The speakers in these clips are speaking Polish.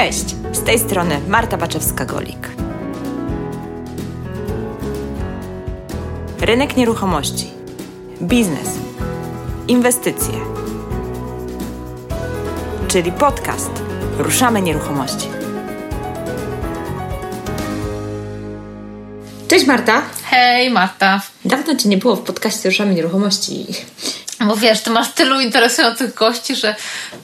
Cześć, z tej strony Marta Baczewska-Golik. Rynek nieruchomości, biznes, inwestycje, czyli podcast Ruszamy Nieruchomości. Cześć Marta. Hej Marta. Dawno Cię nie było w podcaście Ruszamy Nieruchomości. Bo wiesz, ty masz tylu interesujących gości, że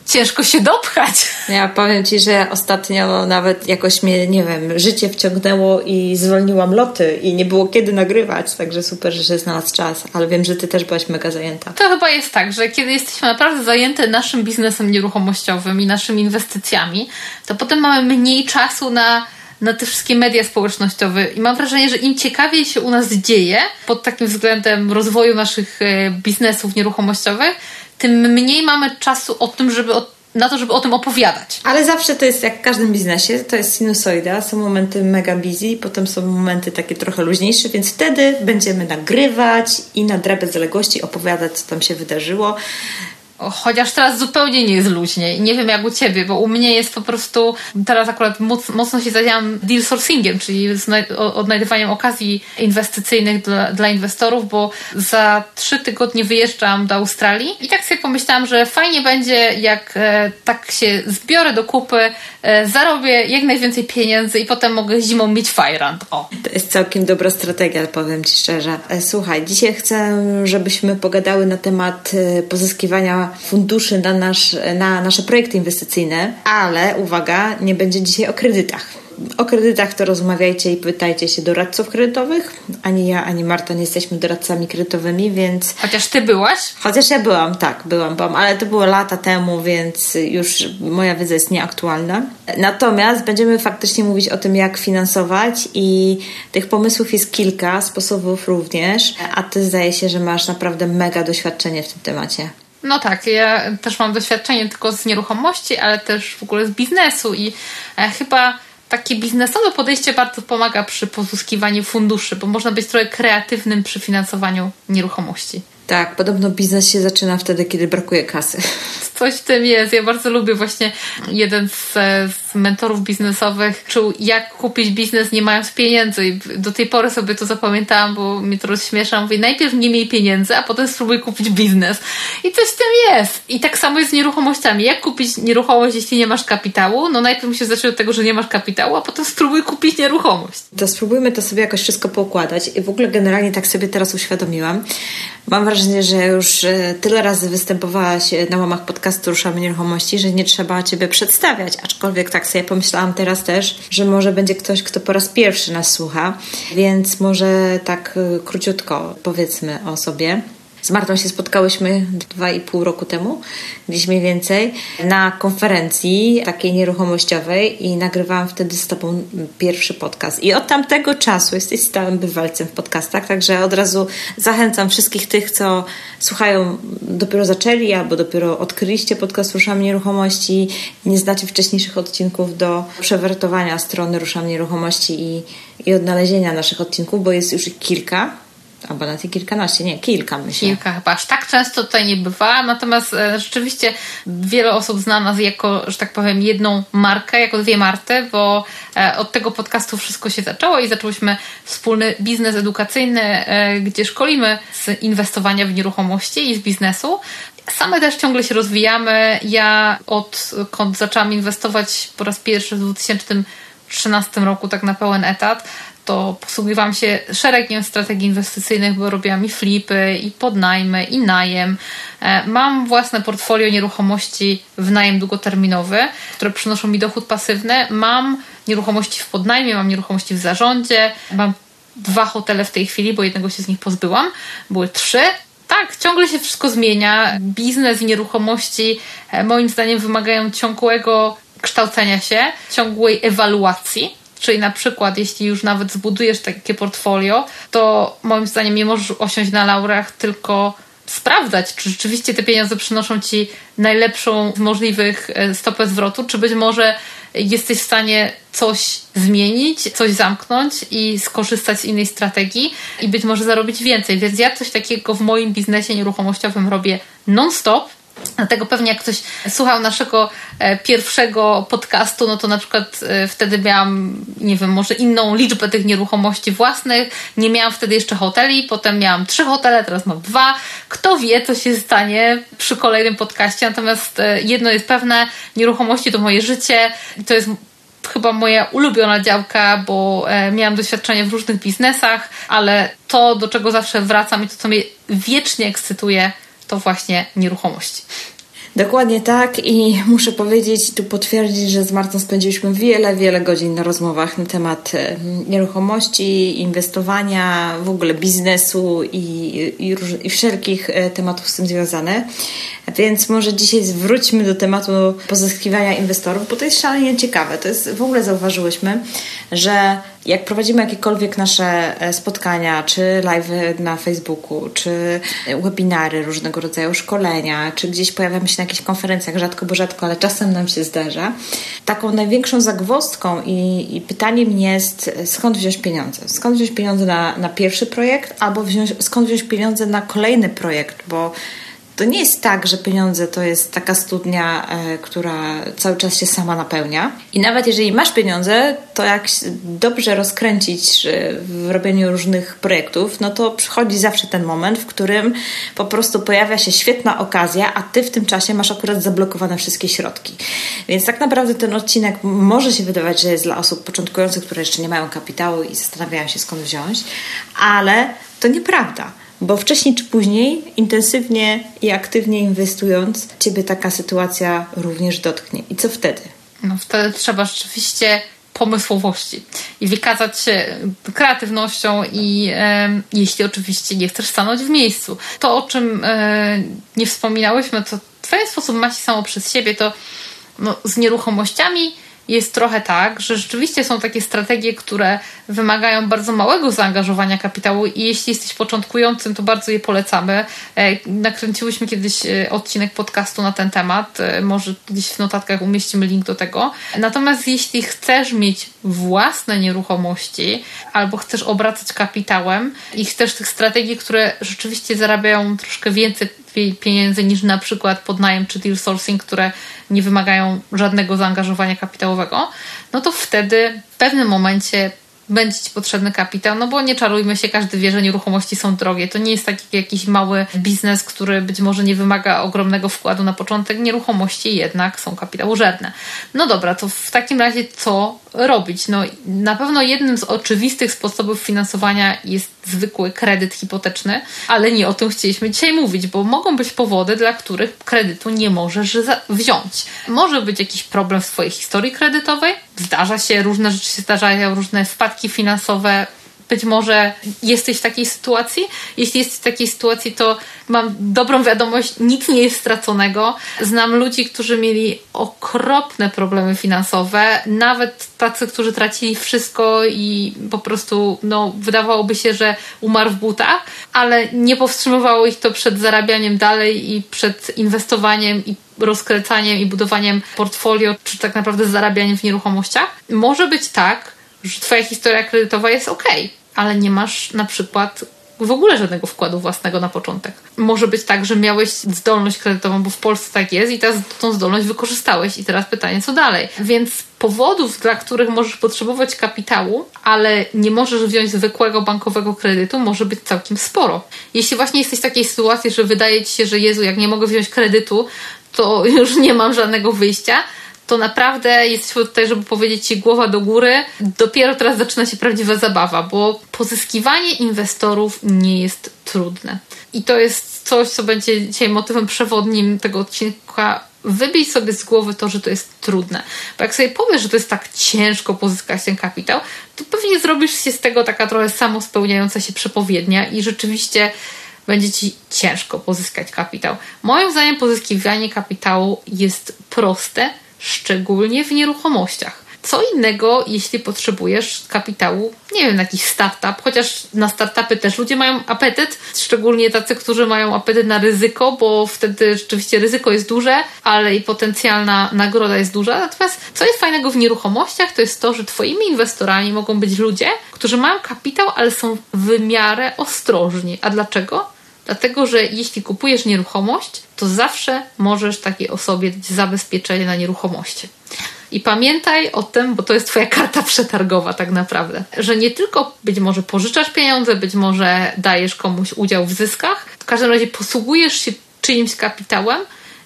ciężko się dopchać. Ja powiem Ci, że ostatnio nawet jakoś mnie, nie wiem, życie wciągnęło i zwolniłam loty i nie było kiedy nagrywać, także super, że się znalazł czas, ale wiem, że Ty też byłaś mega zajęta. To chyba jest tak, że kiedy jesteśmy naprawdę zajęte naszym biznesem nieruchomościowym i naszymi inwestycjami, to potem mamy mniej czasu na na te wszystkie media społecznościowe i mam wrażenie, że im ciekawiej się u nas dzieje pod takim względem rozwoju naszych e, biznesów nieruchomościowych, tym mniej mamy czasu o tym, żeby o, na to, żeby o tym opowiadać. Ale zawsze to jest jak w każdym biznesie, to jest sinusoida. Są momenty mega busy, potem są momenty takie trochę luźniejsze, więc wtedy będziemy nagrywać i na drabę zaległości opowiadać, co tam się wydarzyło. Chociaż teraz zupełnie nie jest luźnie. Nie wiem jak u ciebie, bo u mnie jest po prostu. Teraz akurat moc, mocno się zajęłam deal sourcingiem, czyli odnajdywaniem okazji inwestycyjnych dla, dla inwestorów, bo za trzy tygodnie wyjeżdżam do Australii i tak sobie pomyślałam, że fajnie będzie, jak e, tak się zbiorę do kupy, e, zarobię jak najwięcej pieniędzy i potem mogę zimą mieć fajrant. O. To jest całkiem dobra strategia, powiem Ci szczerze. E, słuchaj, dzisiaj chcę, żebyśmy pogadały na temat e, funduszy na, nasz, na nasze projekty inwestycyjne, ale uwaga, nie będzie dzisiaj o kredytach. O kredytach to rozmawiajcie i pytajcie się doradców kredytowych. Ani ja, ani Marta nie jesteśmy doradcami kredytowymi, więc. Chociaż ty byłaś? Chociaż ja byłam, tak, byłam, byłam, ale to było lata temu, więc już moja wiedza jest nieaktualna. Natomiast będziemy faktycznie mówić o tym, jak finansować, i tych pomysłów jest kilka, sposobów również, a ty zdaje się, że masz naprawdę mega doświadczenie w tym temacie. No tak, ja też mam doświadczenie tylko z nieruchomości, ale też w ogóle z biznesu i e, chyba takie biznesowe podejście bardzo pomaga przy pozyskiwaniu funduszy, bo można być trochę kreatywnym przy finansowaniu nieruchomości. Tak, podobno biznes się zaczyna wtedy, kiedy brakuje kasy. Coś w tym jest. Ja bardzo lubię właśnie jeden z, z mentorów biznesowych czuł, jak kupić biznes nie mając pieniędzy. I do tej pory sobie to zapamiętałam, bo mnie to rozśmiesza. Mówię, najpierw nie miej pieniędzy, a potem spróbuj kupić biznes. I coś w tym jest. I tak samo jest z nieruchomościami. Jak kupić nieruchomość, jeśli nie masz kapitału? No najpierw musisz zacząć od tego, że nie masz kapitału, a potem spróbuj kupić nieruchomość. To spróbujmy to sobie jakoś wszystko poukładać. I w ogóle generalnie tak sobie teraz uświadomiłam. Mam wrażenie, że już e, tyle razy występowałaś na łamach podcastu Ruszamy Nieruchomości, że nie trzeba Ciebie przedstawiać. Aczkolwiek tak sobie pomyślałam teraz też, że może będzie ktoś, kto po raz pierwszy nas słucha, więc może tak e, króciutko powiedzmy o sobie. Z Martą się spotkałyśmy dwa i pół roku temu, gdzieś mniej więcej, na konferencji takiej nieruchomościowej i nagrywałam wtedy z Tobą pierwszy podcast. I od tamtego czasu jesteś stałym bywalcem w podcastach, także od razu zachęcam wszystkich tych, co słuchają, dopiero zaczęli albo dopiero odkryliście podcast Ruszam Nieruchomości nie znacie wcześniejszych odcinków do przewertowania strony Ruszam Nieruchomości i, i odnalezienia naszych odcinków, bo jest już ich kilka albo nawet kilkanaście, nie, kilka myślę. Kilka chyba, aż tak często tutaj nie bywałam, natomiast e, rzeczywiście wiele osób zna nas jako, że tak powiem, jedną markę, jako dwie Marty, bo e, od tego podcastu wszystko się zaczęło i zaczęłyśmy wspólny biznes edukacyjny, e, gdzie szkolimy z inwestowania w nieruchomości i z biznesu. Same też ciągle się rozwijamy. Ja odkąd zaczęłam inwestować po raz pierwszy w 2013 roku tak na pełen etat, to posługiwałam się szeregiem strategii inwestycyjnych, bo robiłam i flipy, i podnajmy, i najem. E, mam własne portfolio nieruchomości w najem długoterminowy, które przynoszą mi dochód pasywny. Mam nieruchomości w podnajmie, mam nieruchomości w zarządzie, mam dwa hotele w tej chwili, bo jednego się z nich pozbyłam. Były trzy, tak, ciągle się wszystko zmienia. Biznes i nieruchomości e, moim zdaniem wymagają ciągłego kształcenia się, ciągłej ewaluacji. Czyli na przykład, jeśli już nawet zbudujesz takie portfolio, to moim zdaniem nie możesz osiąść na laurach, tylko sprawdzać, czy rzeczywiście te pieniądze przynoszą ci najlepszą z możliwych e, stopę zwrotu, czy być może jesteś w stanie coś zmienić, coś zamknąć i skorzystać z innej strategii i być może zarobić więcej. Więc ja coś takiego w moim biznesie nieruchomościowym robię non-stop Dlatego pewnie jak ktoś słuchał naszego e, pierwszego podcastu, no to na przykład e, wtedy miałam, nie wiem, może inną liczbę tych nieruchomości własnych. Nie miałam wtedy jeszcze hoteli, potem miałam trzy hotele, teraz mam dwa. Kto wie, co się stanie przy kolejnym podcaście. Natomiast e, jedno jest pewne, nieruchomości to moje życie. To jest chyba moja ulubiona działka, bo miałam doświadczenie w różnych biznesach, ale to, do czego zawsze wracam i to, co mnie wiecznie ekscytuje, to właśnie nieruchomości. Dokładnie tak i muszę powiedzieć, tu potwierdzić, że z Martą spędziliśmy wiele, wiele godzin na rozmowach na temat e, nieruchomości, inwestowania, w ogóle biznesu i, i, i wszelkich e, tematów z tym związanych. Więc może dzisiaj zwróćmy do tematu pozyskiwania inwestorów, bo to jest szalenie ciekawe. To jest, w ogóle zauważyłyśmy, że jak prowadzimy jakiekolwiek nasze e, spotkania, czy live na Facebooku, czy webinary różnego rodzaju, szkolenia, czy gdzieś pojawiamy się na jakichś konferencjach, rzadko bo rzadko, ale czasem nam się zdarza, taką największą zagwozdką i, i pytaniem jest, skąd wziąć pieniądze? Skąd wziąć pieniądze na, na pierwszy projekt, albo wziąć, skąd wziąć pieniądze na kolejny projekt, bo to nie jest tak, że pieniądze to jest taka studnia, e, która cały czas się sama napełnia. I nawet jeżeli masz pieniądze, to jak dobrze rozkręcić w robieniu różnych projektów, no to przychodzi zawsze ten moment, w którym po prostu pojawia się świetna okazja, a ty w tym czasie masz akurat zablokowane wszystkie środki. Więc tak naprawdę ten odcinek może się wydawać, że jest dla osób początkujących, które jeszcze nie mają kapitału i zastanawiają się skąd wziąć, ale to nieprawda bo wcześniej czy później, intensywnie i aktywnie inwestując, ciebie taka sytuacja również dotknie. I co wtedy? No wtedy trzeba rzeczywiście pomysłowości i wykazać się kreatywnością i e, jeśli oczywiście nie chcesz stanąć w miejscu. To, o czym e, nie wspominałyśmy, to w pewien sposób ma się samo przez siebie, to no, z nieruchomościami jest trochę tak, że rzeczywiście są takie strategie, które wymagają bardzo małego zaangażowania kapitału i jeśli jesteś początkującym, to bardzo je polecamy. E, nakręciłyśmy kiedyś e, odcinek podcastu na ten temat, e, może gdzieś w notatkach umieścimy link do tego. Natomiast jeśli chcesz mieć własne nieruchomości albo chcesz obracać kapitałem i chcesz tych strategii, które rzeczywiście zarabiają troszkę więcej pieniędzy niż na przykład podnajem czy deal sourcing, które nie wymagają żadnego zaangażowania kapitałowego, no to wtedy w pewnym momencie będzie Ci potrzebny kapitał, no bo nie czarujmy się, każdy wie, że nieruchomości są drogie. To nie jest taki jakiś mały biznes, który być może nie wymaga ogromnego wkładu na początek. Nieruchomości jednak są kapitałożerne. No dobra, to w takim razie co robić? No na pewno jednym z oczywistych sposobów finansowania jest zwykły kredyt hipoteczny, ale nie o tym chcieliśmy dzisiaj mówić, bo mogą być powody, dla których kredytu nie możesz wziąć. Może być jakiś problem w swojej historii kredytowej, zdarza się, różne rzeczy się zdarzają, różne wpadki finansowe być może jesteś w takiej sytuacji. Jeśli jesteś w takiej sytuacji, to mam dobrą wiadomość, nic nie jest straconego. Znam ludzi, którzy mieli okropne problemy finansowe, nawet tacy, którzy tracili wszystko i po prostu no, wydawałoby się, że umarł w butach, ale nie powstrzymywało ich to przed zarabianiem dalej i przed inwestowaniem i rozkręcaniem i budowaniem portfolio, czy tak naprawdę zarabianiem w nieruchomościach. Może być tak, że twoja historia kredytowa jest ok, ale nie masz na przykład w ogóle żadnego wkładu własnego na początek. Może być tak, że miałeś zdolność kredytową, bo w Polsce tak jest i teraz tą zdolność wykorzystałeś i teraz pytanie, co dalej? Więc powodów, dla których możesz potrzebować kapitału, ale nie możesz wziąć zwykłego bankowego kredytu, może być całkiem sporo. Jeśli właśnie jesteś w takiej sytuacji, że wydaje ci się, że Jezu, jak nie mogę wziąć kredytu, to już nie mam żadnego wyjścia, to naprawdę jesteśmy tutaj, żeby powiedzieć Ci głowa do góry. Dopiero teraz zaczyna się prawdziwa zabawa, bo pozyskiwanie inwestorów nie jest trudne. I to jest coś, co będzie dzisiaj motywem przewodnim tego odcinka. Wybij sobie z głowy to, że to jest trudne. Bo jak sobie powiesz, że to jest tak ciężko pozyskać ten kapitał, to pewnie zrobisz się z tego taka trochę samospełniająca się przepowiednia i rzeczywiście będzie ci ciężko pozyskać kapitał. Moim zdaniem pozyskiwanie kapitału jest proste, szczególnie w nieruchomościach. Co innego, jeśli potrzebujesz kapitału, nie wiem, na jakiś startup, chociaż na startupy też ludzie mają apetyt, szczególnie tacy, którzy mają apetyt na ryzyko, bo wtedy rzeczywiście ryzyko jest duże, ale i potencjalna nagroda jest duża. Natomiast co jest fajnego w nieruchomościach, to jest to, że Twoimi inwestorami mogą być ludzie, którzy mają kapitał, ale są w miarę ostrożni. A dlaczego? Dlatego, że jeśli kupujesz nieruchomość, to zawsze możesz takiej osobie dać zabezpieczenie na nieruchomości. I pamiętaj o tym, bo to jest Twoja karta przetargowa, tak naprawdę, że nie tylko być może pożyczasz pieniądze, być może dajesz komuś udział w zyskach, w każdym razie posługujesz się czyimś kapitałem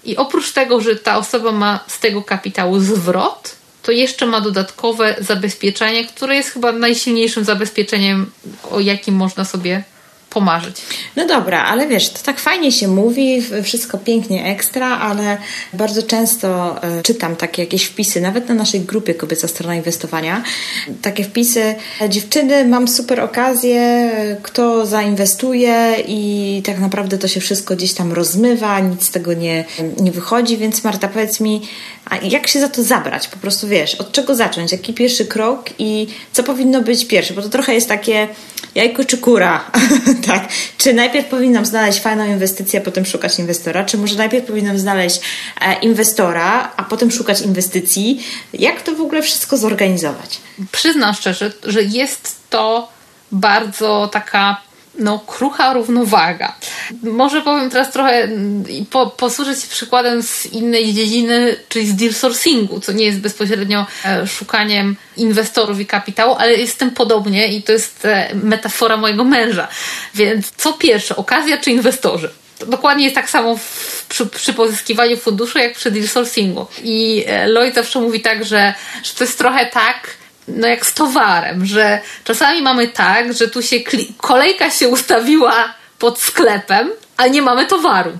i oprócz tego, że ta osoba ma z tego kapitału zwrot, to jeszcze ma dodatkowe zabezpieczenie, które jest chyba najsilniejszym zabezpieczeniem, o jakim można sobie pomarzyć. No dobra, ale wiesz, to tak fajnie się mówi, wszystko pięknie ekstra, ale bardzo często y, czytam takie jakieś wpisy, nawet na naszej grupie Kobieca Strona Inwestowania, takie wpisy, dziewczyny, mam super okazję, kto zainwestuje i tak naprawdę to się wszystko gdzieś tam rozmywa, nic z tego nie, nie wychodzi, więc Marta, powiedz mi, a jak się za to zabrać? Po prostu wiesz, od czego zacząć? Jaki pierwszy krok i co powinno być pierwsze? Bo to trochę jest takie jajko czy kura, tak? Czy najpierw powinnam znaleźć fajną inwestycję, a potem szukać inwestora? Czy może najpierw powinnam znaleźć e, inwestora, a potem szukać inwestycji? Jak to w ogóle wszystko zorganizować? Przyznam szczerze, że jest to bardzo taka no, krucha równowaga. Może powiem teraz trochę i po, posłużyć się przykładem z innej dziedziny, czyli z deal sourcingu, co nie jest bezpośrednio e, szukaniem inwestorów i kapitału, ale jest tym podobnie i to jest e, metafora mojego męża. Więc co pierwsze, okazja czy inwestorzy? To dokładnie jest tak samo przy, przy, pozyskiwaniu funduszu, jak przy deal sourcingu. I e, Lloyd zawsze mówi tak, że, że to jest trochę tak, no jak z towarem, że czasami mamy tak, że tu się kolejka się ustawiła pod sklepem, ale nie mamy towaru.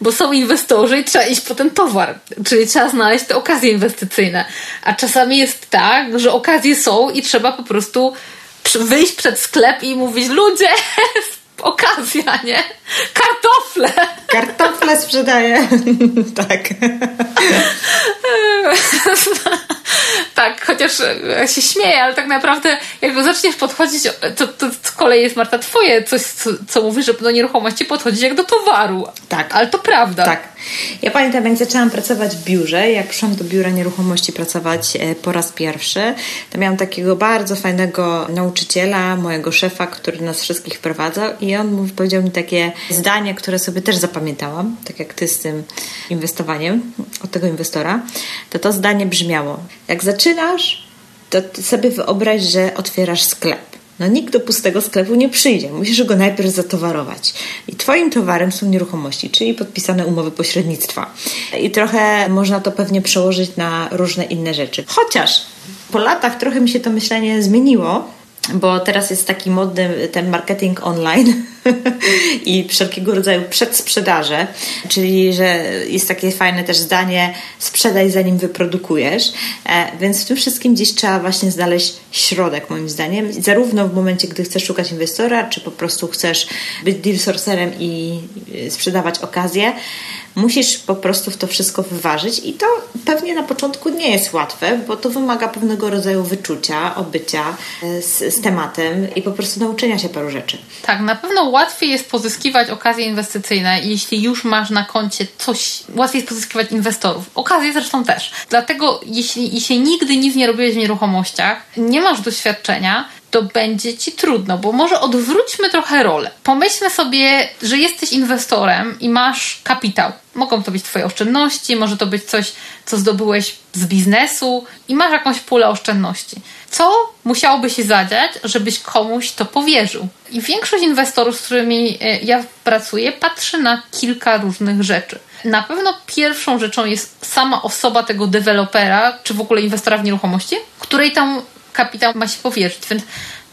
Bo są inwestorzy i trzeba iść po ten towar, czyli trzeba znaleźć te okazje inwestycyjne. A czasami jest tak, że okazje są i trzeba po prostu wyjść przed sklep i mówić: Ludzie, okazja, nie? Kartofle! Kartofle sprzedaję. tak. tak, chociaż się śmieję, ale tak naprawdę jak zaczniesz podchodzić, to, to kolei jest Marta twoje coś, co, co mówisz, że do nieruchomości podchodzić jak do towaru. Tak. Ale to prawda. Tak. Ja pamiętam, jak zaczęłam pracować w biurze, jak przyszłam do biura nieruchomości pracować e, po raz pierwszy, to miałam takiego bardzo fajnego nauczyciela, mojego szefa, który nas wszystkich wprowadzał i on powiedział mi takie zdanie, które sobie też zapamiętałam, tak jak ty z tym inwestowaniem od tego inwestora, to to zdanie brzmiało: Jak zaczynasz, to sobie wyobraź, że otwierasz sklep. No nikt do pustego sklepu nie przyjdzie. Musisz go najpierw zatowarować. I twoim towarem są nieruchomości, czyli podpisane umowy pośrednictwa. I trochę można to pewnie przełożyć na różne inne rzeczy. Chociaż po latach trochę mi się to myślenie zmieniło, bo teraz jest taki modny ten marketing online i wszelkiego rodzaju przedsprzedaże, czyli że jest takie fajne też zdanie sprzedaj zanim wyprodukujesz, e, więc w tym wszystkim gdzieś trzeba właśnie znaleźć środek moim zdaniem, zarówno w momencie, gdy chcesz szukać inwestora, czy po prostu chcesz być deal sourcerem i sprzedawać okazję, musisz po prostu w to wszystko wyważyć. I to pewnie na początku nie jest łatwe, bo to wymaga pewnego rodzaju wyczucia, obycia e, z, tematem i po prostu nauczenia się paru rzeczy. Tak, na pewno łatwiej jest pozyskiwać okazje inwestycyjne, jeśli już masz na koncie coś, łatwiej jest pozyskiwać inwestorów. Okazje zresztą też. Dlatego jeśli, jeśli nigdy nic nie robiłeś w nieruchomościach, nie masz doświadczenia, to będzie ci trudno, bo może odwróćmy trochę rolę. Pomyślmy sobie, że jesteś inwestorem i masz kapitał. Mogą to być Twoje oszczędności, może to być coś, co zdobyłeś z biznesu i masz jakąś pulę oszczędności. Co musiałoby się zadziać, żebyś komuś to powierzył? I większość inwestorów, z którymi e, ja pracuję, patrzy na kilka różnych rzeczy. Na pewno pierwszą rzeczą jest sama osoba tego dewelopera, czy w ogóle inwestora w nieruchomości, której tam kapitał ma się powierzyć. Więc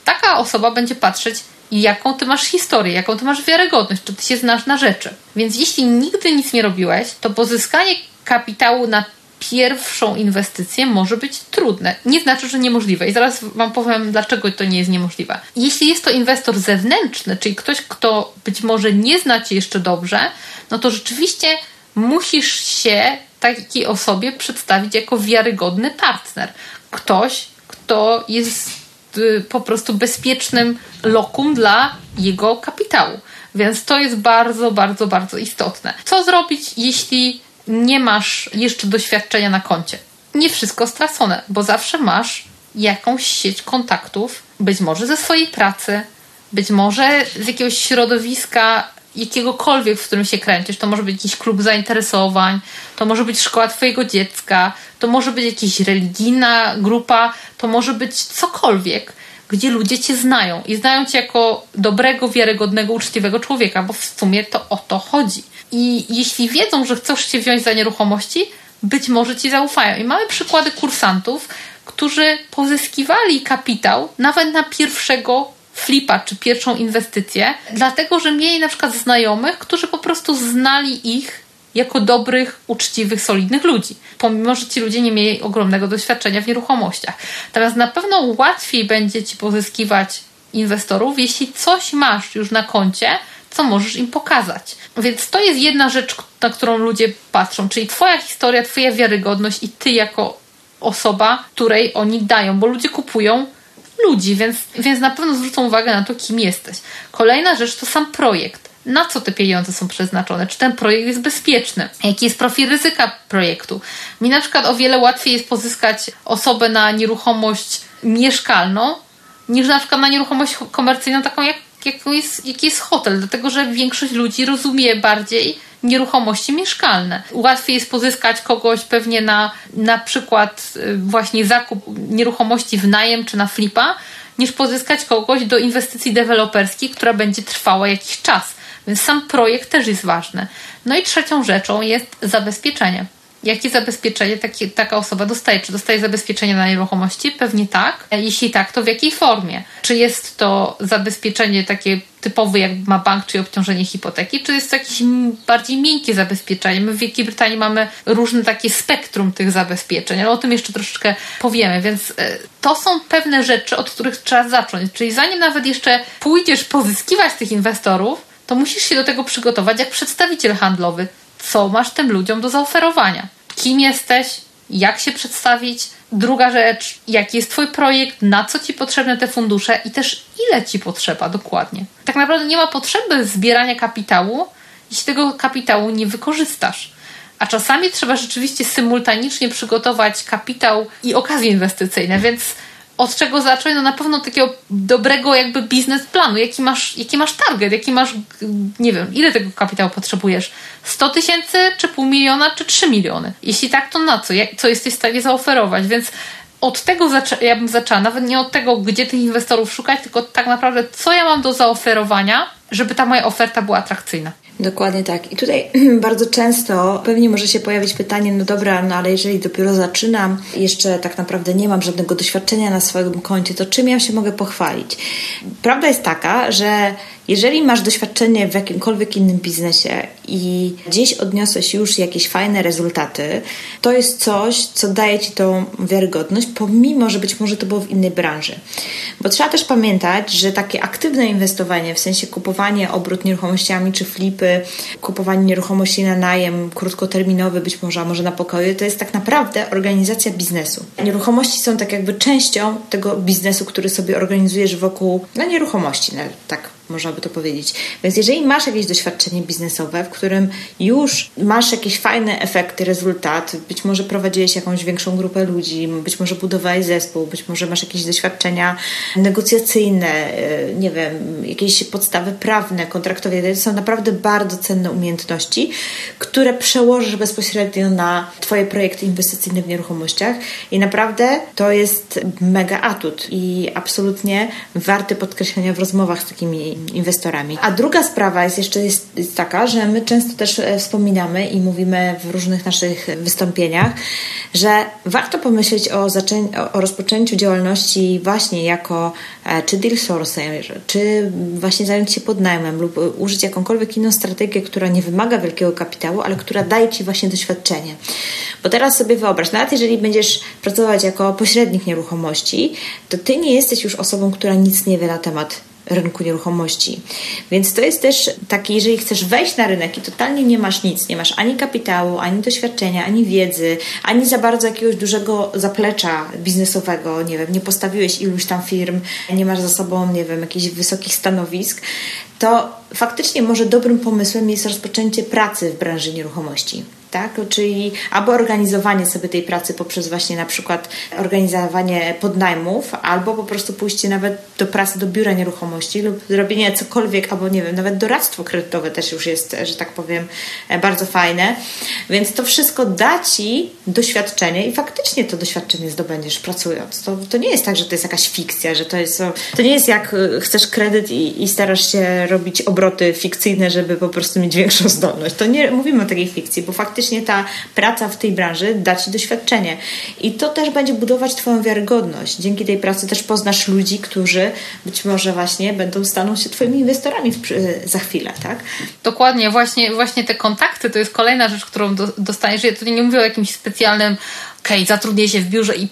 taka osoba będzie patrzeć, jaką ty masz historię, jaką ty masz wiarygodność, czy ty się znasz na rzeczy. Więc jeśli nigdy nic nie robiłeś, to pozyskanie kapitału na pierwszą inwestycję może być trudne. Nie znaczy, że niemożliwe. I zaraz Wam powiem, dlaczego to nie jest niemożliwe. Jeśli jest to inwestor zewnętrzny, czyli ktoś, kto być może nie zna Cię jeszcze dobrze, no to rzeczywiście musisz się takiej osobie przedstawić jako wiarygodny partner. Ktoś, kto jest y, po prostu bezpiecznym lokum dla jego kapitału. Więc to jest bardzo, bardzo, bardzo istotne. Co zrobić, jeśli nie masz jeszcze doświadczenia na koncie? Nie wszystko stracone, bo zawsze masz jakąś sieć kontaktów, być może ze swojej pracy, być może z jakiegoś środowiska jakiegokolwiek, w którym się kręcisz. To może być jakiś klub zainteresowań, to może być szkoła twojego dziecka, to może być jakaś religijna grupa, to może być cokolwiek, gdzie ludzie cię znają i znają cię jako dobrego, wiarygodnego, uczciwego człowieka, bo w sumie to o to chodzi. I jeśli wiedzą, że chcesz się wziąć za nieruchomości, być może ci zaufają. I mamy przykłady kursantów, którzy pozyskiwali kapitał nawet na pierwszego flipa czy pierwszą inwestycję, dlatego że mieli na przykład znajomych, którzy po prostu znali ich jako dobrych, uczciwych, solidnych ludzi, pomimo że ci ludzie nie mieli ogromnego doświadczenia w nieruchomościach. Natomiast na pewno łatwiej będzie ci pozyskiwać inwestorów, jeśli coś masz już na koncie, co możesz im pokazać. Więc to jest jedna rzecz, na którą ludzie patrzą, czyli Twoja historia, Twoja wiarygodność i Ty jako osoba, której oni dają, bo ludzie kupują ludzi, więc, więc na pewno zwrócą uwagę na to, kim jesteś. Kolejna rzecz to sam projekt. Na co te pieniądze są przeznaczone? Czy ten projekt jest bezpieczny? Jaki jest profil ryzyka projektu? Mi na przykład o wiele łatwiej jest pozyskać osobę na nieruchomość mieszkalną, niż na przykład na nieruchomość komercyjną, taką jak, jak jest, jaki jest hotel, dlatego że większość ludzi rozumie bardziej nieruchomości mieszkalne. Łatwiej jest pozyskać kogoś pewnie na na przykład y, właśnie zakup nieruchomości w najem czy na flipa, niż pozyskać kogoś do inwestycji deweloperskiej, która będzie trwała jakiś czas. Więc sam projekt też jest ważny. No i trzecią rzeczą jest zabezpieczenie. Jakie zabezpieczenie taki, taka osoba dostaje? Czy dostaje zabezpieczenie na nieruchomości? Pewnie tak. Jeśli tak, to w jakiej formie? Czy jest to zabezpieczenie takie typowe, jak ma bank, czy obciążenie hipoteki, czy jest to jakieś bardziej miękkie zabezpieczenie? My w Wielkiej Brytanii mamy różne takie spektrum tych zabezpieczeń, ale o tym jeszcze troszeczkę powiemy, więc e, to są pewne rzeczy, od których trzeba zacząć. Czyli zanim nawet jeszcze pójdziesz pozyskiwać tych inwestorów, to musisz się do tego przygotować jak przedstawiciel handlowy. Co masz tym ludziom do zaoferowania? kim jesteś, jak się przedstawić. Druga rzecz, jaki jest Twój projekt, na co Ci potrzebne te fundusze i też ile Ci potrzeba dokładnie. Tak naprawdę nie ma potrzeby zbierania kapitału, jeśli tego kapitału nie wykorzystasz. A czasami trzeba rzeczywiście symultanicznie przygotować kapitał i okazje inwestycyjne, więc od czego zacząć? No na pewno takiego dobrego jakby biznesplanu. Jaki masz, jaki masz target, jaki masz, nie wiem, ile tego kapitału potrzebujesz? 100 tysięcy, czy pół miliona, czy 3 miliony? Jeśli tak, to na co? Co jesteś w stanie zaoferować? Więc od tego ja bym zaczęła, nawet nie od tego, gdzie tych inwestorów szukać, tylko tak naprawdę, co ja mam do zaoferowania, żeby ta moja oferta była atrakcyjna. Dokładnie tak. I tutaj bardzo często pewnie może się pojawić pytanie, no dobra, no ale jeżeli dopiero zaczynam, jeszcze tak naprawdę nie mam żadnego doświadczenia na swoim koncie, to czym ja się mogę pochwalić? Prawda jest taka, że jeżeli masz doświadczenie w jakimkolwiek innym biznesie i gdzieś odniosłeś już jakieś fajne rezultaty, to jest coś, co daje ci tą wiarygodność, pomimo, że być może to było w innej branży. Bo trzeba też pamiętać, że takie aktywne inwestowanie, w sensie kupowanie obrót nieruchomościami czy flipy, kupowanie nieruchomości na najem krótkoterminowy, być może, a może na pokoju, to jest tak naprawdę organizacja biznesu. Nieruchomości są tak jakby częścią tego biznesu, który sobie organizujesz wokół na nieruchomości, na, tak można by to powiedzieć. Więc jeżeli masz jakieś doświadczenie biznesowe, w którym już masz jakieś fajne efekty, rezultat, być może prowadziłeś jakąś większą grupę ludzi, być może budowałeś zespół, być może masz jakieś doświadczenia negocjacyjne, e, nie wiem, jakieś podstawy prawne, kontraktowe, to są naprawdę bardzo cenne umiejętności, które przełożysz bezpośrednio na Twoje projekty inwestycyjne w nieruchomościach i naprawdę to jest mega atut i absolutnie warty podkreślenia w rozmowach z takimi inwestorami. A druga sprawa jest jeszcze jest, jest taka, że my często też e, wspominamy i mówimy w różnych naszych wystąpieniach, że warto pomyśleć o, zaczę- o rozpoczęciu działalności właśnie jako e, czy deal sourcer, czy właśnie zająć się podnajmem lub użyć jakąkolwiek inną strategię, która nie wymaga wielkiego kapitału, ale która daje Ci właśnie doświadczenie. Bo teraz sobie wyobraź, nawet jeżeli będziesz pracować jako pośrednik nieruchomości, to Ty nie jesteś już osobą, która nic nie wie na temat rynku nieruchomości. Więc to jest też takie, jeżeli chcesz wejść na rynek i totalnie nie masz nic, nie masz ani kapitału, ani doświadczenia, ani wiedzy, ani za bardzo jakiegoś dużego zaplecza biznesowego, nie wiem, nie postawiłeś iluś tam firm, nie masz za sobą, nie wiem, jakichś wysokich stanowisk, to faktycznie może dobrym pomysłem jest rozpoczęcie pracy w branży nieruchomości tak? Czyli albo organizowanie sobie tej pracy poprzez właśnie na przykład organizowanie podnajmów, albo po prostu pójście nawet do pracy do biura nieruchomości lub zrobienie cokolwiek, albo nie wiem, nawet doradztwo kredytowe też już jest, że tak powiem, bardzo fajne. Więc to wszystko da Ci doświadczenie i faktycznie to doświadczenie zdobędziesz pracując. To, to nie jest tak, że to jest jakaś fikcja, że to jest, to nie jest jak y, chcesz kredyt i, i starasz się robić obroty fikcyjne, żeby po prostu mieć większą zdolność. To nie mówimy o takiej fikcji, bo faktycznie ta praca w tej branży da Ci doświadczenie. I to też będzie budować Twoją wiarygodność. Dzięki tej pracy też poznasz ludzi, którzy być może właśnie będą, staną się Twoimi inwestorami w, za chwilę, tak? Dokładnie, właśnie, właśnie te kontakty to jest kolejna rzecz, którą do, dostaniesz. Ja tutaj nie mówię o jakimś specjalnym, okej, okay, zatrudnię się w biurze i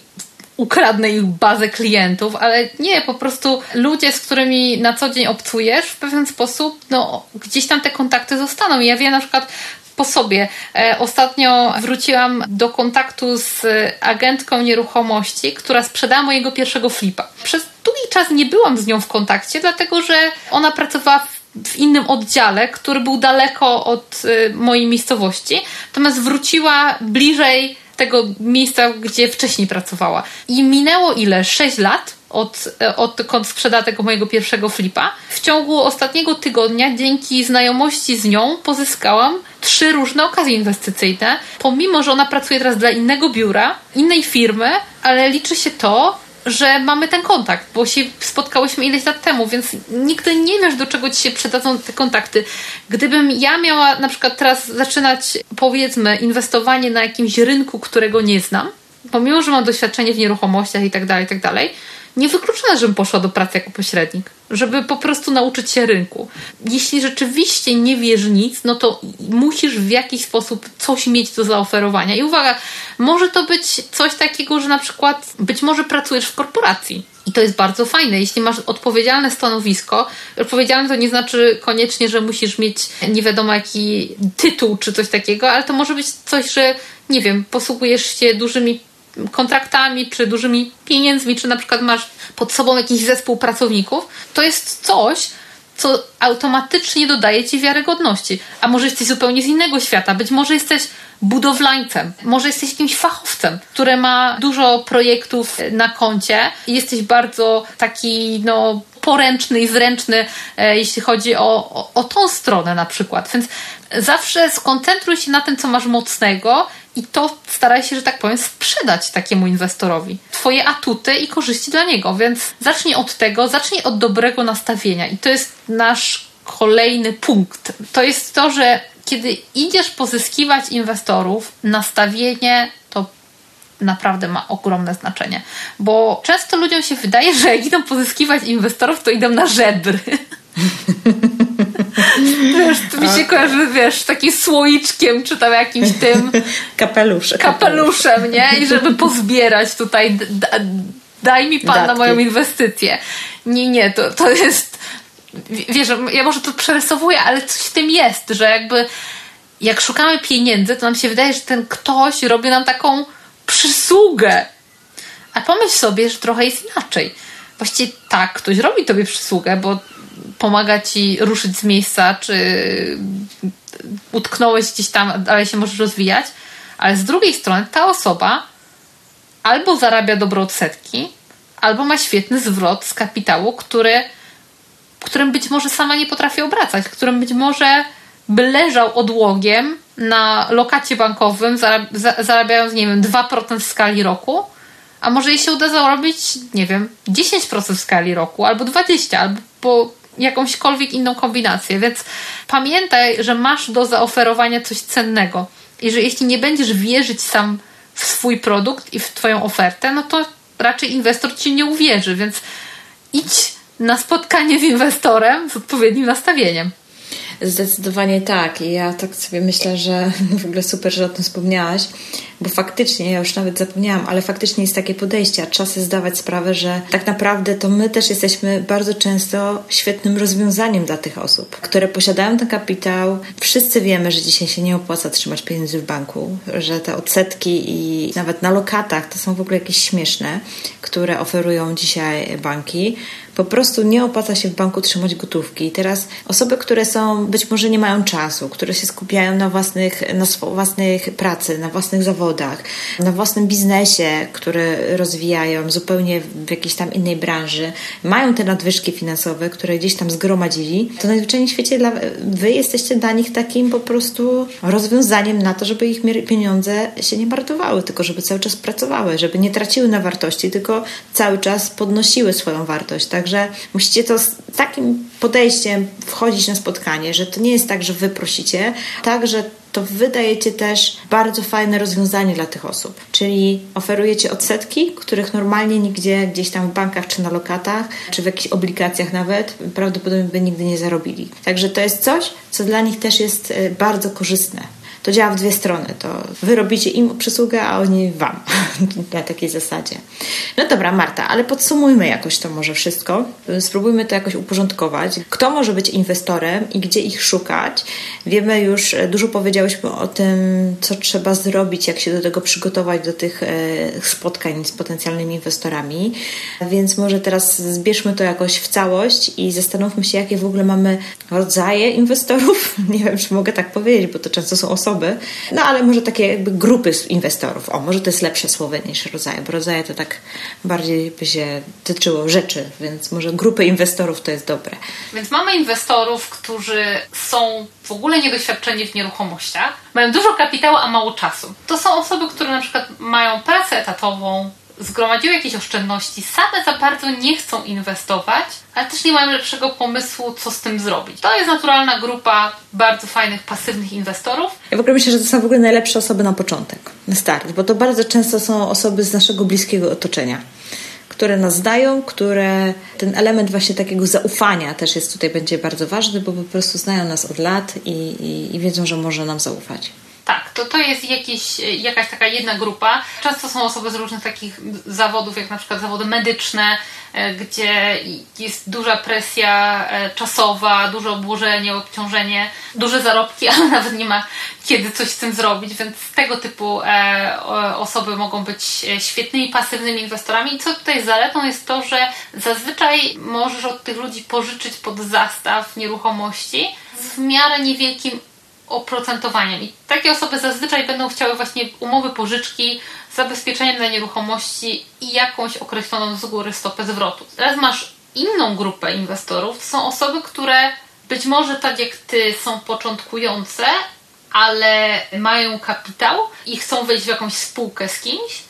ukradnę ich bazę klientów, ale nie, po prostu ludzie, z którymi na co dzień obcujesz, w pewien sposób, no, gdzieś tam te kontakty zostaną. I ja wiem na przykład po sobie. E, ostatnio wróciłam do kontaktu z agentką nieruchomości, która sprzedała mojego pierwszego flipa. Przez długi czas nie byłam z nią w kontakcie, dlatego że ona pracowała w innym oddziale, który był daleko od e, mojej miejscowości, natomiast wróciła bliżej tego miejsca, gdzie wcześniej pracowała. I minęło ile? 6 lat od, odkąd sprzeda tego mojego pierwszego flipa. W ciągu ostatniego tygodnia, dzięki znajomości z nią, pozyskałam trzy różne okazje inwestycyjne. Pomimo, że ona pracuje teraz dla innego biura, innej firmy, ale liczy się to, że mamy ten kontakt, bo się spotkałyśmy ileś lat temu, więc nigdy nie wiesz, do czego ci się przydadzą te kontakty. Gdybym ja miała na przykład teraz zaczynać, powiedzmy, inwestowanie na jakimś rynku, którego nie znam, pomimo, że mam doświadczenie w nieruchomościach i tak dalej, i tak dalej, niewykluczone, żebym poszła do pracy jako pośrednik, żeby po prostu nauczyć się rynku. Jeśli rzeczywiście nie wiesz nic, no to musisz w jakiś sposób coś mieć do zaoferowania. I uwaga, może to być coś takiego, że na przykład być może pracujesz w korporacji. I to jest bardzo fajne. Jeśli masz odpowiedzialne stanowisko, odpowiedzialne to nie znaczy koniecznie, że musisz mieć nie wiadomo jaki tytuł czy coś takiego, ale to może być coś, że nie wiem, posługujesz się dużymi kontraktami, czy dużymi pieniędzmi, czy na przykład masz pod sobą jakiś zespół pracowników, to jest coś, co automatycznie dodaje ci wiarygodności. A może jesteś zupełnie z innego świata, być może jesteś budowlańcem, może jesteś jakimś fachowcem, który ma dużo projektów na koncie i jesteś bardzo taki, no, poręczny i zręczny, e, jeśli chodzi o, o, o tą stronę na przykład. Więc zawsze skoncentruj się na tym, co masz mocnego i to staraj się, że tak powiem, sprzedać takiemu inwestorowi. Twoje atuty i korzyści dla niego, więc zacznij od tego, zacznij od dobrego nastawienia i to jest nasz kolejny punkt. To jest to, że kiedy idziesz pozyskiwać inwestorów, nastawienie to naprawdę ma ogromne znaczenie. Bo często ludziom się wydaje, że jak idą pozyskiwać inwestorów, to idą na żebry. wiesz, to mi się kojarzy, wiesz, takim słoiczkiem, czy tam jakimś tym... Kapeluszem. Kapeluszem, nie? I żeby pozbierać tutaj, daj mi pan Datki. na moją inwestycję. Nie, nie, to, to jest... Wiesz, ja może to przerysowuję, ale coś w tym jest, że jakby jak szukamy pieniędzy, to nam się wydaje, że ten ktoś robi nam taką przysługę. A pomyśl sobie, że trochę jest inaczej. Właściwie tak, ktoś robi tobie przysługę, bo pomaga ci ruszyć z miejsca, czy utknąłeś gdzieś tam, ale się możesz rozwijać, ale z drugiej strony ta osoba albo zarabia dobre odsetki, albo ma świetny zwrot z kapitału, który, którym być może sama nie potrafi obracać, którym być może by leżał odłogiem na lokacie bankowym, zarabiając, nie wiem, 2% w skali roku, a może jej się uda zarobić, nie wiem, 10% w skali roku, albo 20%, albo jakąśkolwiek inną kombinację. Więc pamiętaj, że masz do zaoferowania coś cennego. I że jeśli nie będziesz wierzyć sam w swój produkt i w Twoją ofertę, no to raczej inwestor Ci nie uwierzy. Więc idź na spotkanie z inwestorem z odpowiednim nastawieniem. Zdecydowanie tak. I ja tak sobie myślę, że w ogóle super, że o tym wspomniałaś, bo faktycznie, ja już nawet zapomniałam, ale faktycznie jest takie podejście, a sobie zdawać sprawę, że tak naprawdę to my też jesteśmy bardzo często świetnym rozwiązaniem dla tych osób, które posiadają ten kapitał. Wszyscy wiemy, że dzisiaj się nie opłaca trzymać pieniędzy w banku, że te odsetki i nawet na lokatach to są w ogóle jakieś śmieszne, które oferują dzisiaj banki po prostu nie opłaca się w banku trzymać gotówki. I teraz osoby, które są, być może nie mają czasu, które się skupiają na własnych, na własnych pracy, na własnych zawodach, na własnym biznesie, który rozwijają zupełnie w jakiejś tam innej branży, mają te nadwyżki finansowe, które gdzieś tam zgromadzili, to najzwyczajniej w świecie dla, wy jesteście dla nich takim po prostu rozwiązaniem na to, żeby ich pieniądze się nie marnowały, tylko żeby cały czas pracowały, żeby nie traciły na wartości, tylko cały czas podnosiły swoją wartość. Tak? Także musicie to z takim podejściem wchodzić na spotkanie, że to nie jest tak, że wy prosicie, tak, że to wy dajecie też bardzo fajne rozwiązanie dla tych osób. Czyli oferujecie odsetki, których normalnie nigdzie gdzieś tam w bankach czy na lokatach, czy w jakichś obligacjach nawet prawdopodobnie by nigdy nie zarobili. Także to jest coś, co dla nich też jest e, bardzo korzystne to działa w dwie strony. To wy robicie im przysługę, a oni wam. Na takiej zasadzie. No dobra, Marta, ale podsumujmy jakoś to może wszystko. Spróbujmy to jakoś uporządkować. Kto może być inwestorem i gdzie ich szukać? Wiemy już, e, dużo powiedziałyśmy o tym, co trzeba zrobić, jak się do tego przygotować, do tych e, spotkań z potencjalnymi inwestorami. Więc może teraz zbierzmy to jakoś w całość i zastanówmy się, jakie w ogóle mamy rodzaje inwestorów. Nie wiem, czy mogę tak powiedzieć, bo to często są osoby, osoby, no ale może takie jakby grupy inwestorów. O, może to jest lepsze słowo niż rodzaje, bo rodzaje to tak bardziej by się tyczyło rzeczy, więc może grupy inwestorów to jest dobre. Więc mamy inwestorów, którzy są w ogóle niedoświadczeni w nieruchomościach, mają dużo kapitału, a mało czasu. To są osoby, które na przykład mają pracę etatową, zgromadziły jakieś oszczędności, same za bardzo nie chcą inwestować, ale też nie mają lepszego pomysłu, co z tym zrobić. To jest naturalna grupa bardzo fajnych, pasywnych inwestorów. Ja w ogóle myślę, że to są w ogóle najlepsze osoby na początek, na start, bo to bardzo często są osoby z naszego bliskiego otoczenia które nas dają, które ten element właśnie takiego zaufania też jest tutaj będzie bardzo ważny, bo po prostu znają nas od lat i, i, i wiedzą, że może nam zaufać. Tak, to, to jest jakieś, jakaś taka jedna grupa. Często są osoby z różnych takich zawodów, jak na przykład zawody medyczne, e, gdzie jest duża presja e, czasowa, duże obłożenie, obciążenie, duże zarobki, ale nawet nie ma kiedy coś z tym zrobić, więc tego typu e, osoby mogą być świetnymi pasywnymi inwestorami. I co tutaj zaletą jest to, że zazwyczaj możesz od tych ludzi pożyczyć pod zastaw nieruchomości w miarę niewielkim oprocentowaniem. I takie osoby zazwyczaj będą chciały właśnie umowy pożyczki, zabezpieczenie na nieruchomości i jakąś określoną z góry stopę zwrotu. Teraz masz inną grupę inwestorów. To są osoby, które być może tak jak ty są początkujące, ale mają kapitał i chcą wejść w jakąś spółkę z kimś.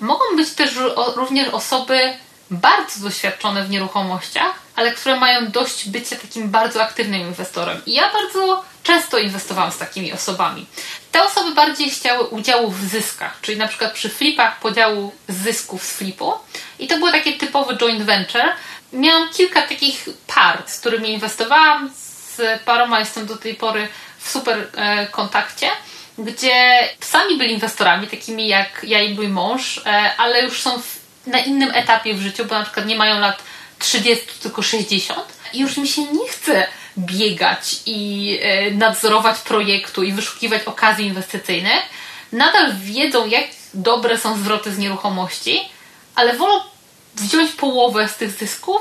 Mogą być też również osoby bardzo doświadczone w nieruchomościach, ale które mają dość bycie takim bardzo aktywnym inwestorem. I ja bardzo często inwestowałam z takimi osobami. Te osoby bardziej chciały udziału w zyskach, czyli na przykład przy flipach podziału zysków z flipu. I to było takie typowe joint venture. Miałam kilka takich par, z którymi inwestowałam. Z paroma jestem do tej pory w super e, kontakcie gdzie sami byli inwestorami, takimi jak ja i mój mąż, e, ale już są na innym etapie w życiu, bo na przykład nie mają lat 30, tylko 60 i już mi się nie chce biegać i e, nadzorować projektu i wyszukiwać okazji inwestycyjnych, nadal wiedzą, jak dobre są zwroty z nieruchomości, ale wolą wziąć połowę z tych zysków,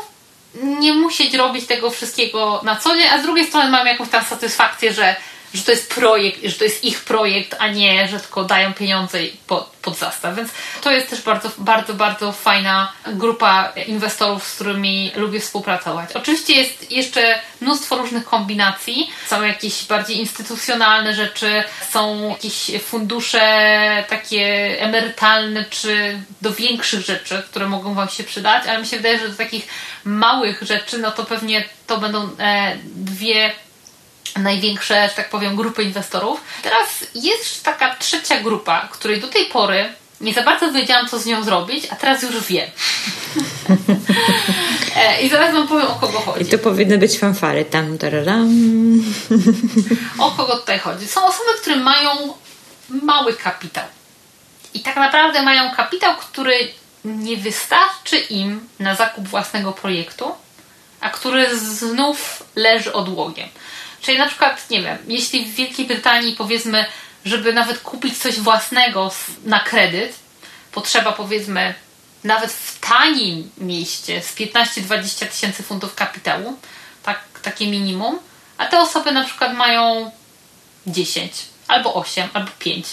nie musieć robić tego wszystkiego na co dzień, a z drugiej strony mam jakąś tam satysfakcję, że że to jest projekt, że to jest ich projekt, a nie, że tylko dają pieniądze pod, pod zastaw. Więc to jest też bardzo, bardzo, bardzo fajna grupa inwestorów, z którymi lubię współpracować. Oczywiście jest jeszcze mnóstwo różnych kombinacji. Są jakieś bardziej instytucjonalne rzeczy, są jakieś fundusze takie emerytalne, czy do większych rzeczy, które mogą Wam się przydać, ale mi się wydaje, że do takich małych rzeczy, no to pewnie to będą e, dwie największe, że tak powiem, grupy inwestorów. Teraz jest taka trzecia grupa, której do tej pory nie za bardzo wiedziałam, co z nią zrobić, a teraz już wiem. E, I zaraz Wam powiem, o kogo chodzi. I tu powinny być fanfary. Tam, tararam. O kogo tutaj chodzi? Są osoby, które mają mały kapitał. i tak naprawdę mają kapitał, który nie wystarczy im na zakup własnego projektu, a który znów leży odłogiem. Czyli na przykład, nie wiem, jeśli w Wielkiej Brytanii powiedzmy, żeby nawet kupić coś własnego na kredyt, potrzeba powiedzmy nawet w tanim mieście z 15-20 tysięcy funtów kapitału, tak, takie minimum, a te osoby na przykład mają 10, albo 8, albo 5.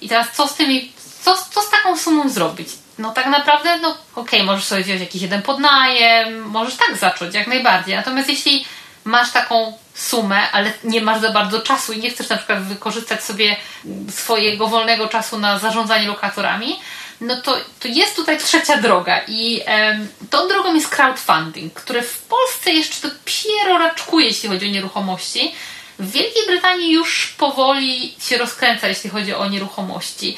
I teraz co z tymi, co, co z taką sumą zrobić? No tak naprawdę, no okej, okay, możesz sobie wziąć jakiś jeden podnajem, możesz tak zacząć, jak najbardziej. Natomiast jeśli masz taką sumę, ale nie masz za bardzo czasu i nie chcesz na przykład wykorzystać sobie swojego wolnego czasu na zarządzanie lokatorami, no to, to jest tutaj trzecia droga i um, tą drogą jest crowdfunding, które w Polsce jeszcze dopiero raczkuje, jeśli chodzi o nieruchomości. W Wielkiej Brytanii już powoli się rozkręca, jeśli chodzi o nieruchomości.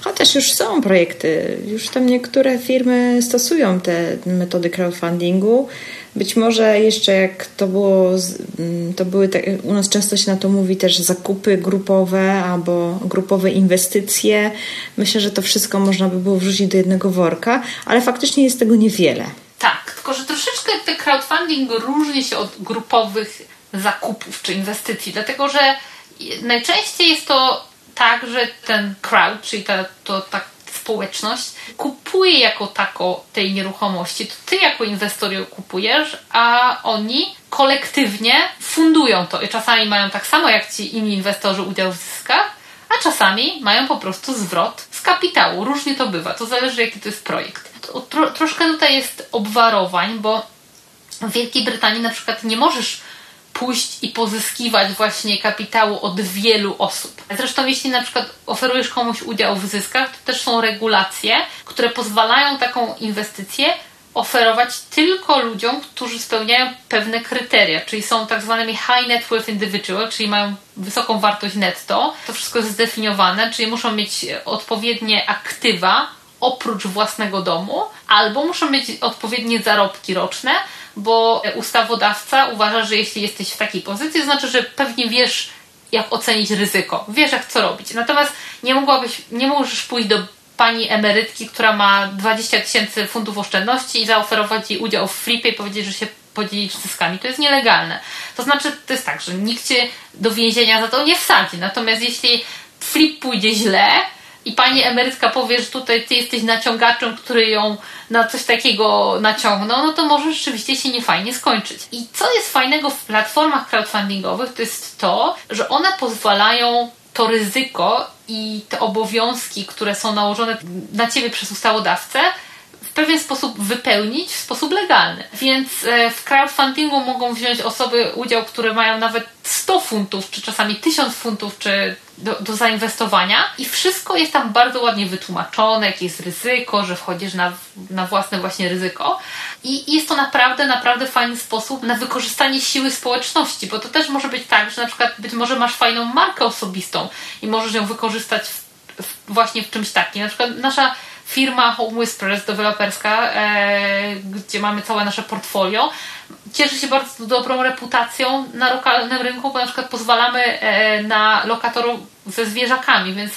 Chociaż już są projekty, już tam niektóre firmy stosują te metody crowdfundingu. Być może jeszcze jak to było, mm, to były te, u nas często się na to mówi też zakupy grupowe albo grupowe inwestycje. Myślę, że to wszystko można by było wrzucić do jednego worka, ale faktycznie jest tego niewiele. Tak, tylko że troszeczkę ten crowdfunding różni się od grupowych zakupów czy inwestycji, dlatego że najczęściej jest to tak, że ten crowd, czyli ta, to, ta społeczność, kupuje jako tako tej nieruchomości. To ty jako inwestor ją kupujesz, a oni kolektywnie fundują to. I czasami mają tak samo jak ci inni inwestorzy udział w zyskach, a czasami mają po prostu zwrot z kapitału. Różnie to bywa. To zależy, jaki to jest projekt. Tro, troszkę tutaj jest obwarowań, bo w Wielkiej Brytanii na przykład nie możesz pójść i pozyskiwać właśnie kapitału od wielu osób. Zresztą jeśli na przykład oferujesz komuś udział w zyskach, to też są regulacje, które pozwalają taką inwestycję oferować tylko ludziom, którzy spełniają pewne kryteria, czyli są tak zwanymi high net worth individual, czyli mają wysoką wartość netto. To wszystko jest zdefiniowane, czyli muszą mieć odpowiednie aktywa oprócz własnego domu, albo muszą mieć odpowiednie zarobki roczne, bo ustawodawca uważa, że jeśli jesteś w takiej pozycji, to znaczy, że pewnie wiesz, jak ocenić ryzyko, wiesz, jak co robić. Natomiast nie mogłabyś, nie możesz pójść do pani emerytki, która ma 20 tysięcy funtów oszczędności i zaoferować jej udział w flipie i powiedzieć, że się podzielić zyskami. To jest nielegalne. To znaczy, to jest tak, że nikt cię do więzienia za to nie wsadzi. Natomiast jeśli flip pójdzie źle, i pani emerytka powie, że tutaj ty jesteś naciągaczem, który ją na coś takiego naciągnął, no to może rzeczywiście się niefajnie skończyć. I co jest fajnego w platformach crowdfundingowych, to jest to, że one pozwalają to ryzyko i te obowiązki, które są nałożone na ciebie przez ustawodawcę, pewien sposób wypełnić w sposób legalny. Więc e, w crowdfundingu mogą wziąć osoby udział, które mają nawet 100 funtów, czy czasami 1000 funtów, czy do, do zainwestowania i wszystko jest tam bardzo ładnie wytłumaczone, jakie jest ryzyko, że wchodzisz na, na własne właśnie ryzyko i jest to naprawdę, naprawdę fajny sposób na wykorzystanie siły społeczności, bo to też może być tak, że na przykład być może masz fajną markę osobistą i możesz ją wykorzystać w, w, właśnie w czymś takim. Na przykład nasza firma Home Whispers deweloperska, e, gdzie mamy całe nasze portfolio, cieszy się bardzo dobrą reputacją na lokalnym rynku, bo na przykład pozwalamy e, na lokatorów ze zwierzakami, więc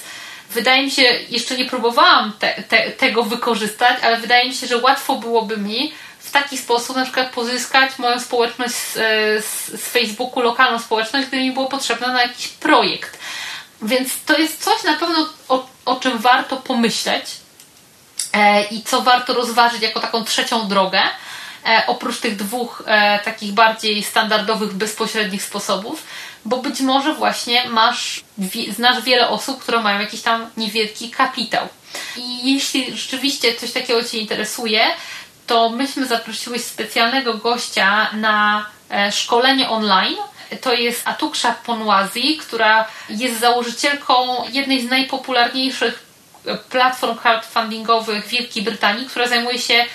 wydaje mi się, jeszcze nie próbowałam te, te, tego wykorzystać, ale wydaje mi się, że łatwo byłoby mi w taki sposób na przykład pozyskać moją społeczność z, e, z, z Facebooku, lokalną społeczność, gdyby mi było potrzebne na jakiś projekt. Więc to jest coś na pewno, o, o czym warto pomyśleć i co warto rozważyć jako taką trzecią drogę e, oprócz tych dwóch e, takich bardziej standardowych, bezpośrednich sposobów, bo być może właśnie masz, znasz wiele osób, które mają jakiś tam niewielki kapitał. I jeśli rzeczywiście coś takiego Cię interesuje, to myśmy zaprosiły specjalnego gościa na e, szkolenie online. To jest Atuksha Ponwazi, która jest założycielką jednej z najpopularniejszych e, platform crowdfundingowych Wielkiej Brytanii, która zajmuje się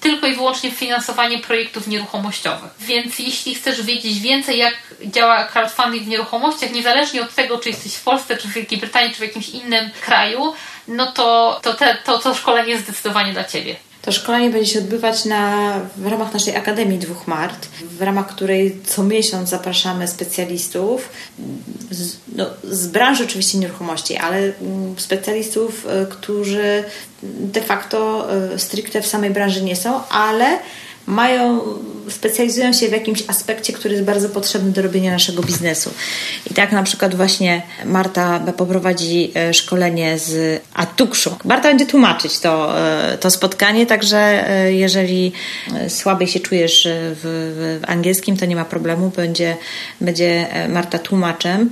tylko i wyłącznie finansowanie projektów nieruchomościowych. Więc jeśli chcesz wiedzieć więcej, jak działa crowdfunding w nieruchomościach, niezależnie od tego, czy jesteś w Polsce, czy w Wielkiej Brytanii, czy w jakimś innym kraju, no to to, te, to, to szkolenie jest zdecydowanie dla Ciebie. To szkolenie będzie się odbywać na, w ramach naszej Akademii Dwóch Mart, w ramach której co miesiąc zapraszamy specjalistów z, no, z branży oczywiście nieruchomości, ale mm, specjalistów, e, którzy de facto e, stricte w samej branży nie są, ale mają, specjalizują się w jakimś aspekcie, który jest bardzo potrzebny do robienia naszego biznesu. I tak na przykład właśnie Marta poprowadzi e, szkolenie z Atukszu. Marta będzie tłumaczyć to, e, to spotkanie, także e, jeżeli słabiej się czujesz w, w angielskim, to nie ma problemu, będzie, będzie Marta tłumaczem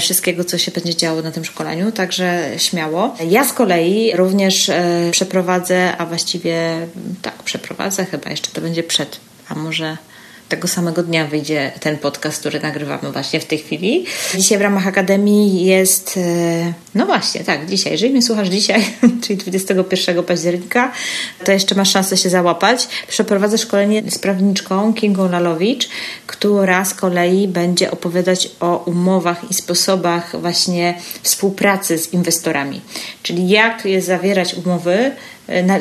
wszystkiego, co się będzie działo na tym szkoleniu, także śmiało. Ja z kolei również przeprowadzę, a właściwie tak, przeprowadzę chyba jeszcze to będzie będzie przed, a może tego samego dnia wyjdzie ten podcast, który nagrywamy właśnie w tej chwili. Dzisiaj w ramach Akademii jest, e, no właśnie, tak, dzisiaj. Jeżeli mnie słuchasz dzisiaj, czyli 21 października, to jeszcze masz szansę się załapać. Przeprowadzę szkolenie z prawniczką Kingą Lalowicz, która z kolei będzie opowiadać o umowach i sposobach właśnie współpracy z inwestorami. Czyli jak je zawierać umowy,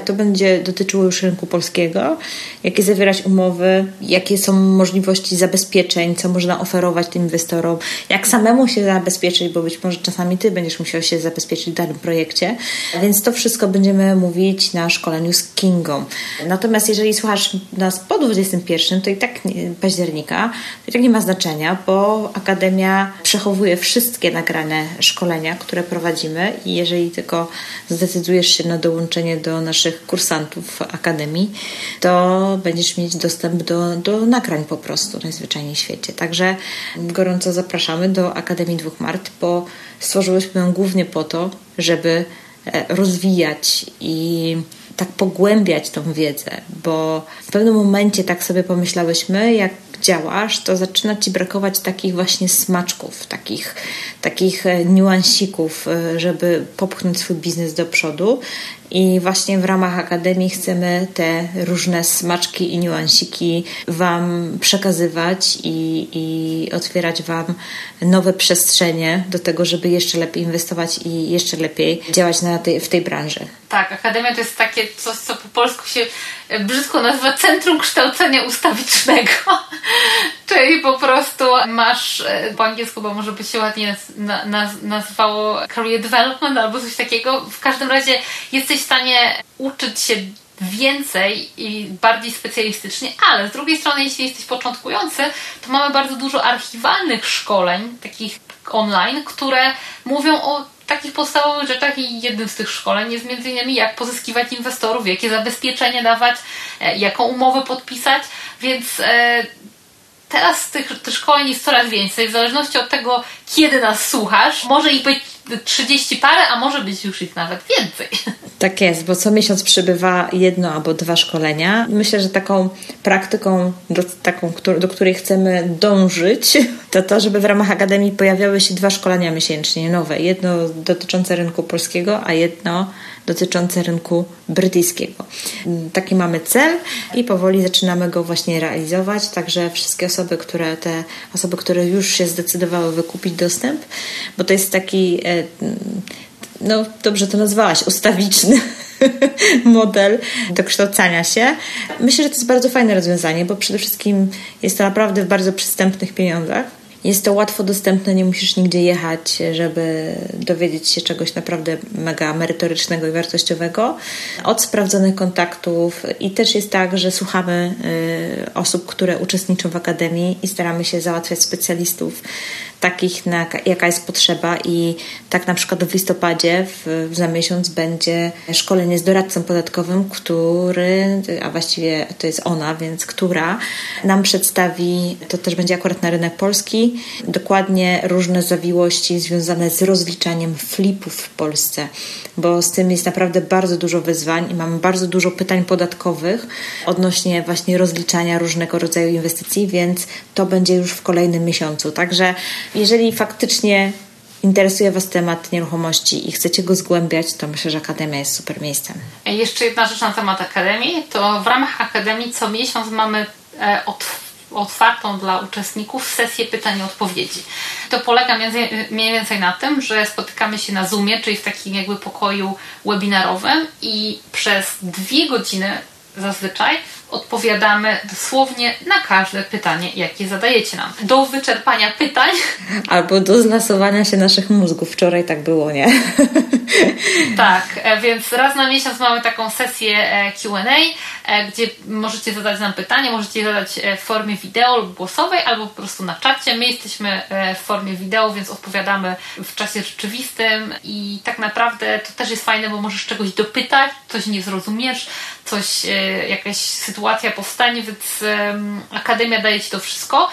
to będzie dotyczyło już rynku polskiego, jakie zawierać umowy, jakie są możliwości zabezpieczeń, co można oferować tym inwestorom, jak samemu się zabezpieczyć, bo być może czasami ty będziesz musiał się zabezpieczyć w danym projekcie. Więc to wszystko będziemy mówić na szkoleniu z Kingą. Natomiast jeżeli słuchasz nas po 21, to i tak października, to i tak nie ma znaczenia, bo Akademia przechowuje wszystkie nagrane szkolenia, które prowadzimy i jeżeli tylko zdecydujesz się na dołączenie do naszych kursantów Akademii, to będziesz mieć dostęp do, do nagrań po prostu najzwyczajniej w świecie. Także gorąco zapraszamy do Akademii Dwóch Mart, bo stworzyłyśmy ją głównie po to, żeby e, rozwijać i tak pogłębiać tą wiedzę, bo w pewnym momencie tak sobie pomyślałyśmy, jak działasz, to zaczyna ci brakować takich właśnie smaczków, takich, takich e, niuansików, e, żeby popchnąć swój biznes do przodu. I właśnie w ramach Akademii chcemy te różne smaczki i niuansiki Wam przekazywać i, i otwierać Wam nowe przestrzenie do tego, żeby jeszcze lepiej inwestować i jeszcze lepiej działać na tej, w tej branży. Tak, Akademia to jest takie coś, co po polsku się brzydko nazywa Centrum Kształcenia Ustawicznego. Czyli po prostu masz, e, po angielsku bo może by się ładnie naz, naz, nazywało career development albo coś takiego. W każdym razie jesteś w stanie uczyć się więcej i bardziej specjalistycznie, ale z drugiej strony, jeśli jesteś początkujący, to mamy bardzo dużo archiwalnych szkoleń, takich online, które mówią o takich podstawowych rzeczach i jednym z tych szkoleń jest między innymi jak pozyskiwać inwestorów, jakie zabezpieczenie dawać, e, jaką umowę podpisać, więc e, teraz tych, tych szkoleń jest coraz więcej, w zależności od tego, kiedy nas słuchasz. Może ich być 30 parę, a może być już ich nawet więcej. Tak jest, bo co miesiąc przybywa jedno albo dwa szkolenia. Myślę, że taką praktyką, do, taką, do której chcemy dążyć, to to, żeby w ramach Akademii pojawiały się dwa szkolenia miesięcznie nowe. Jedno dotyczące rynku polskiego, a jedno dotyczące rynku brytyjskiego. Taki mamy cel i powoli zaczynamy go właśnie realizować, także wszystkie osoby, które te osoby, które już się zdecydowały wykupić dostęp, bo to jest taki e, no dobrze to nazwałaś, ustawiczny model dokształcania się. Myślę, że to jest bardzo fajne rozwiązanie, bo przede wszystkim jest to naprawdę w bardzo przystępnych pieniądzach jest to łatwo dostępne, nie musisz nigdzie jechać, żeby dowiedzieć się czegoś naprawdę mega merytorycznego i wartościowego. Od sprawdzonych kontaktów i też jest tak, że słuchamy y, osób, które uczestniczą w akademii i staramy się załatwiać specjalistów takich, na, jaka jest potrzeba i tak na przykład w listopadzie w, za miesiąc będzie szkolenie z doradcą podatkowym, który, a właściwie to jest ona, więc która nam przedstawi, to też będzie akurat na rynek polski, dokładnie różne zawiłości związane z rozliczaniem flipów w Polsce, bo z tym jest naprawdę bardzo dużo wyzwań i mamy bardzo dużo pytań podatkowych odnośnie właśnie rozliczania różnego rodzaju inwestycji, więc to będzie już w kolejnym miesiącu. Także jeżeli faktycznie interesuje Was temat nieruchomości i chcecie go zgłębiać, to myślę, że Akademia jest super miejscem. Jeszcze jedna rzecz na temat Akademii, to w ramach Akademii co miesiąc mamy e, otwartą dla uczestników sesję pytań i odpowiedzi. To polega mniej więcej na tym, że spotykamy się na Zoomie, czyli w takim jakby pokoju webinarowym i przez dwie godziny zazwyczaj odpowiadamy dosłownie na każde pytanie, jakie zadajecie nam. Do wyczerpania pytań. Albo do zlasowania się naszych mózgów. Wczoraj tak było, nie? tak, e, więc raz na miesiąc mamy taką sesję e, QA, e, gdzie możecie zadać nam pytanie, możecie je zadać w formie wideo lub głosowej, albo po prostu na czacie. My jesteśmy w formie wideo, więc odpowiadamy w czasie rzeczywistym i tak naprawdę to też jest fajne, bo możesz czegoś dopytać, coś nie zrozumiesz, coś, jakaś sytuacja powstanie, więc Akademia daje Ci to wszystko.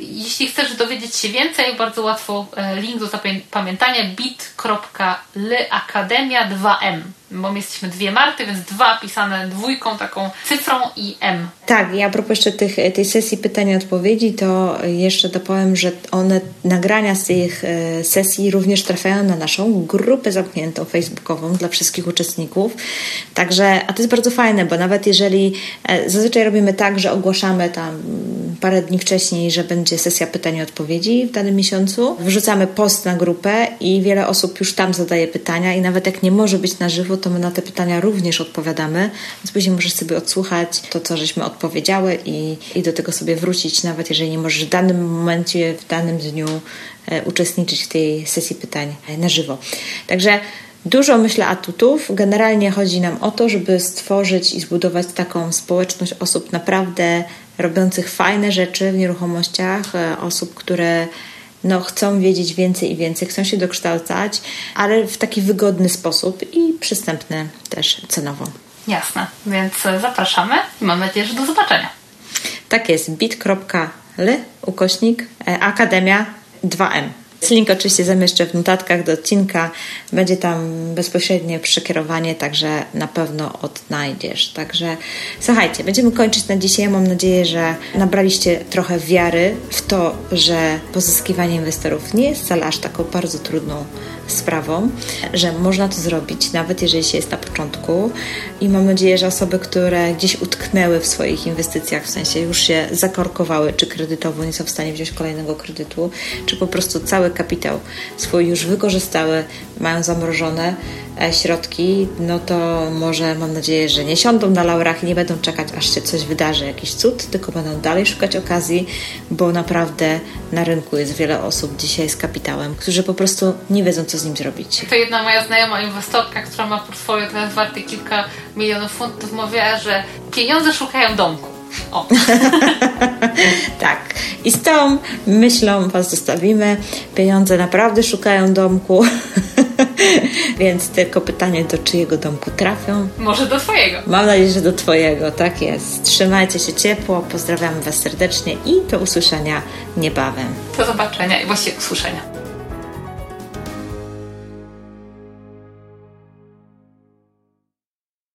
Jeśli chcesz dowiedzieć się więcej, bardzo łatwo link do zapamiętania bit.lyakademia 2m bo my jesteśmy dwie Marty, więc dwa pisane dwójką, taką cyfrą i M. Tak, ja a propos jeszcze tych, tej sesji pytań i odpowiedzi, to jeszcze dopowiem, że one, nagrania z tych e, sesji również trafiają na naszą grupę zamkniętą facebookową dla wszystkich uczestników. Także, a to jest bardzo fajne, bo nawet jeżeli e, zazwyczaj robimy tak, że ogłaszamy tam parę dni wcześniej, że będzie sesja pytań i odpowiedzi w danym miesiącu, wrzucamy post na grupę i wiele osób już tam zadaje pytania i nawet jak nie może być na żywo, to my na te pytania również odpowiadamy, więc później możesz sobie odsłuchać to, co żeśmy odpowiedziały i, i do tego sobie wrócić, nawet jeżeli nie możesz w danym momencie, w danym dniu e, uczestniczyć w tej sesji pytań e, na żywo. Także Dużo myślę atutów. Generalnie chodzi nam o to, żeby stworzyć i zbudować taką społeczność osób naprawdę robiących fajne rzeczy w nieruchomościach, e, osób, które no, chcą wiedzieć więcej i więcej, chcą się dokształcać, ale w taki wygodny sposób i przystępny też cenowo. Jasne, więc zapraszamy i mam nadzieję, że do zobaczenia. Tak jest, bit.ly ukośnik e, Akademia 2M. Link oczywiście zamieszczę w notatkach do odcinka. Będzie tam bezpośrednie przekierowanie, także na pewno odnajdziesz. Także słuchajcie, będziemy kończyć na dzisiaj. Mam nadzieję, że nabraliście trochę wiary w to, że pozyskiwanie inwestorów nie jest wcale aż taką bardzo trudną sprawą, że można to zrobić, nawet jeżeli się jest na początku. I mam nadzieję, że osoby, które gdzieś utknęły w swoich inwestycjach, w sensie już się zakorkowały, czy kredytowo nie są w stanie wziąć kolejnego kredytu, czy po prostu cały kapitał swój już wykorzystały, mają zamrożone e, środki, no to może mam nadzieję, że nie siądą na laurach i nie będą czekać, aż się coś wydarzy, jakiś cud, tylko będą dalej szukać okazji, bo naprawdę na rynku jest wiele osób dzisiaj z kapitałem, którzy po prostu nie wiedzą, co z nim zrobić. To jedna moja znajoma inwestorka, która ma portfolio teraz warte kilka milionów funtów, mówiła, że pieniądze szukają domku. O. tak. I z tą myślą Was zostawimy. Pieniądze naprawdę szukają domku. Więc tylko pytanie, do czyjego domku trafią? Może do Twojego. Mam nadzieję, że do Twojego, tak jest. Trzymajcie się ciepło, pozdrawiamy Was serdecznie i do usłyszenia niebawem. Do zobaczenia i właściwie usłyszenia.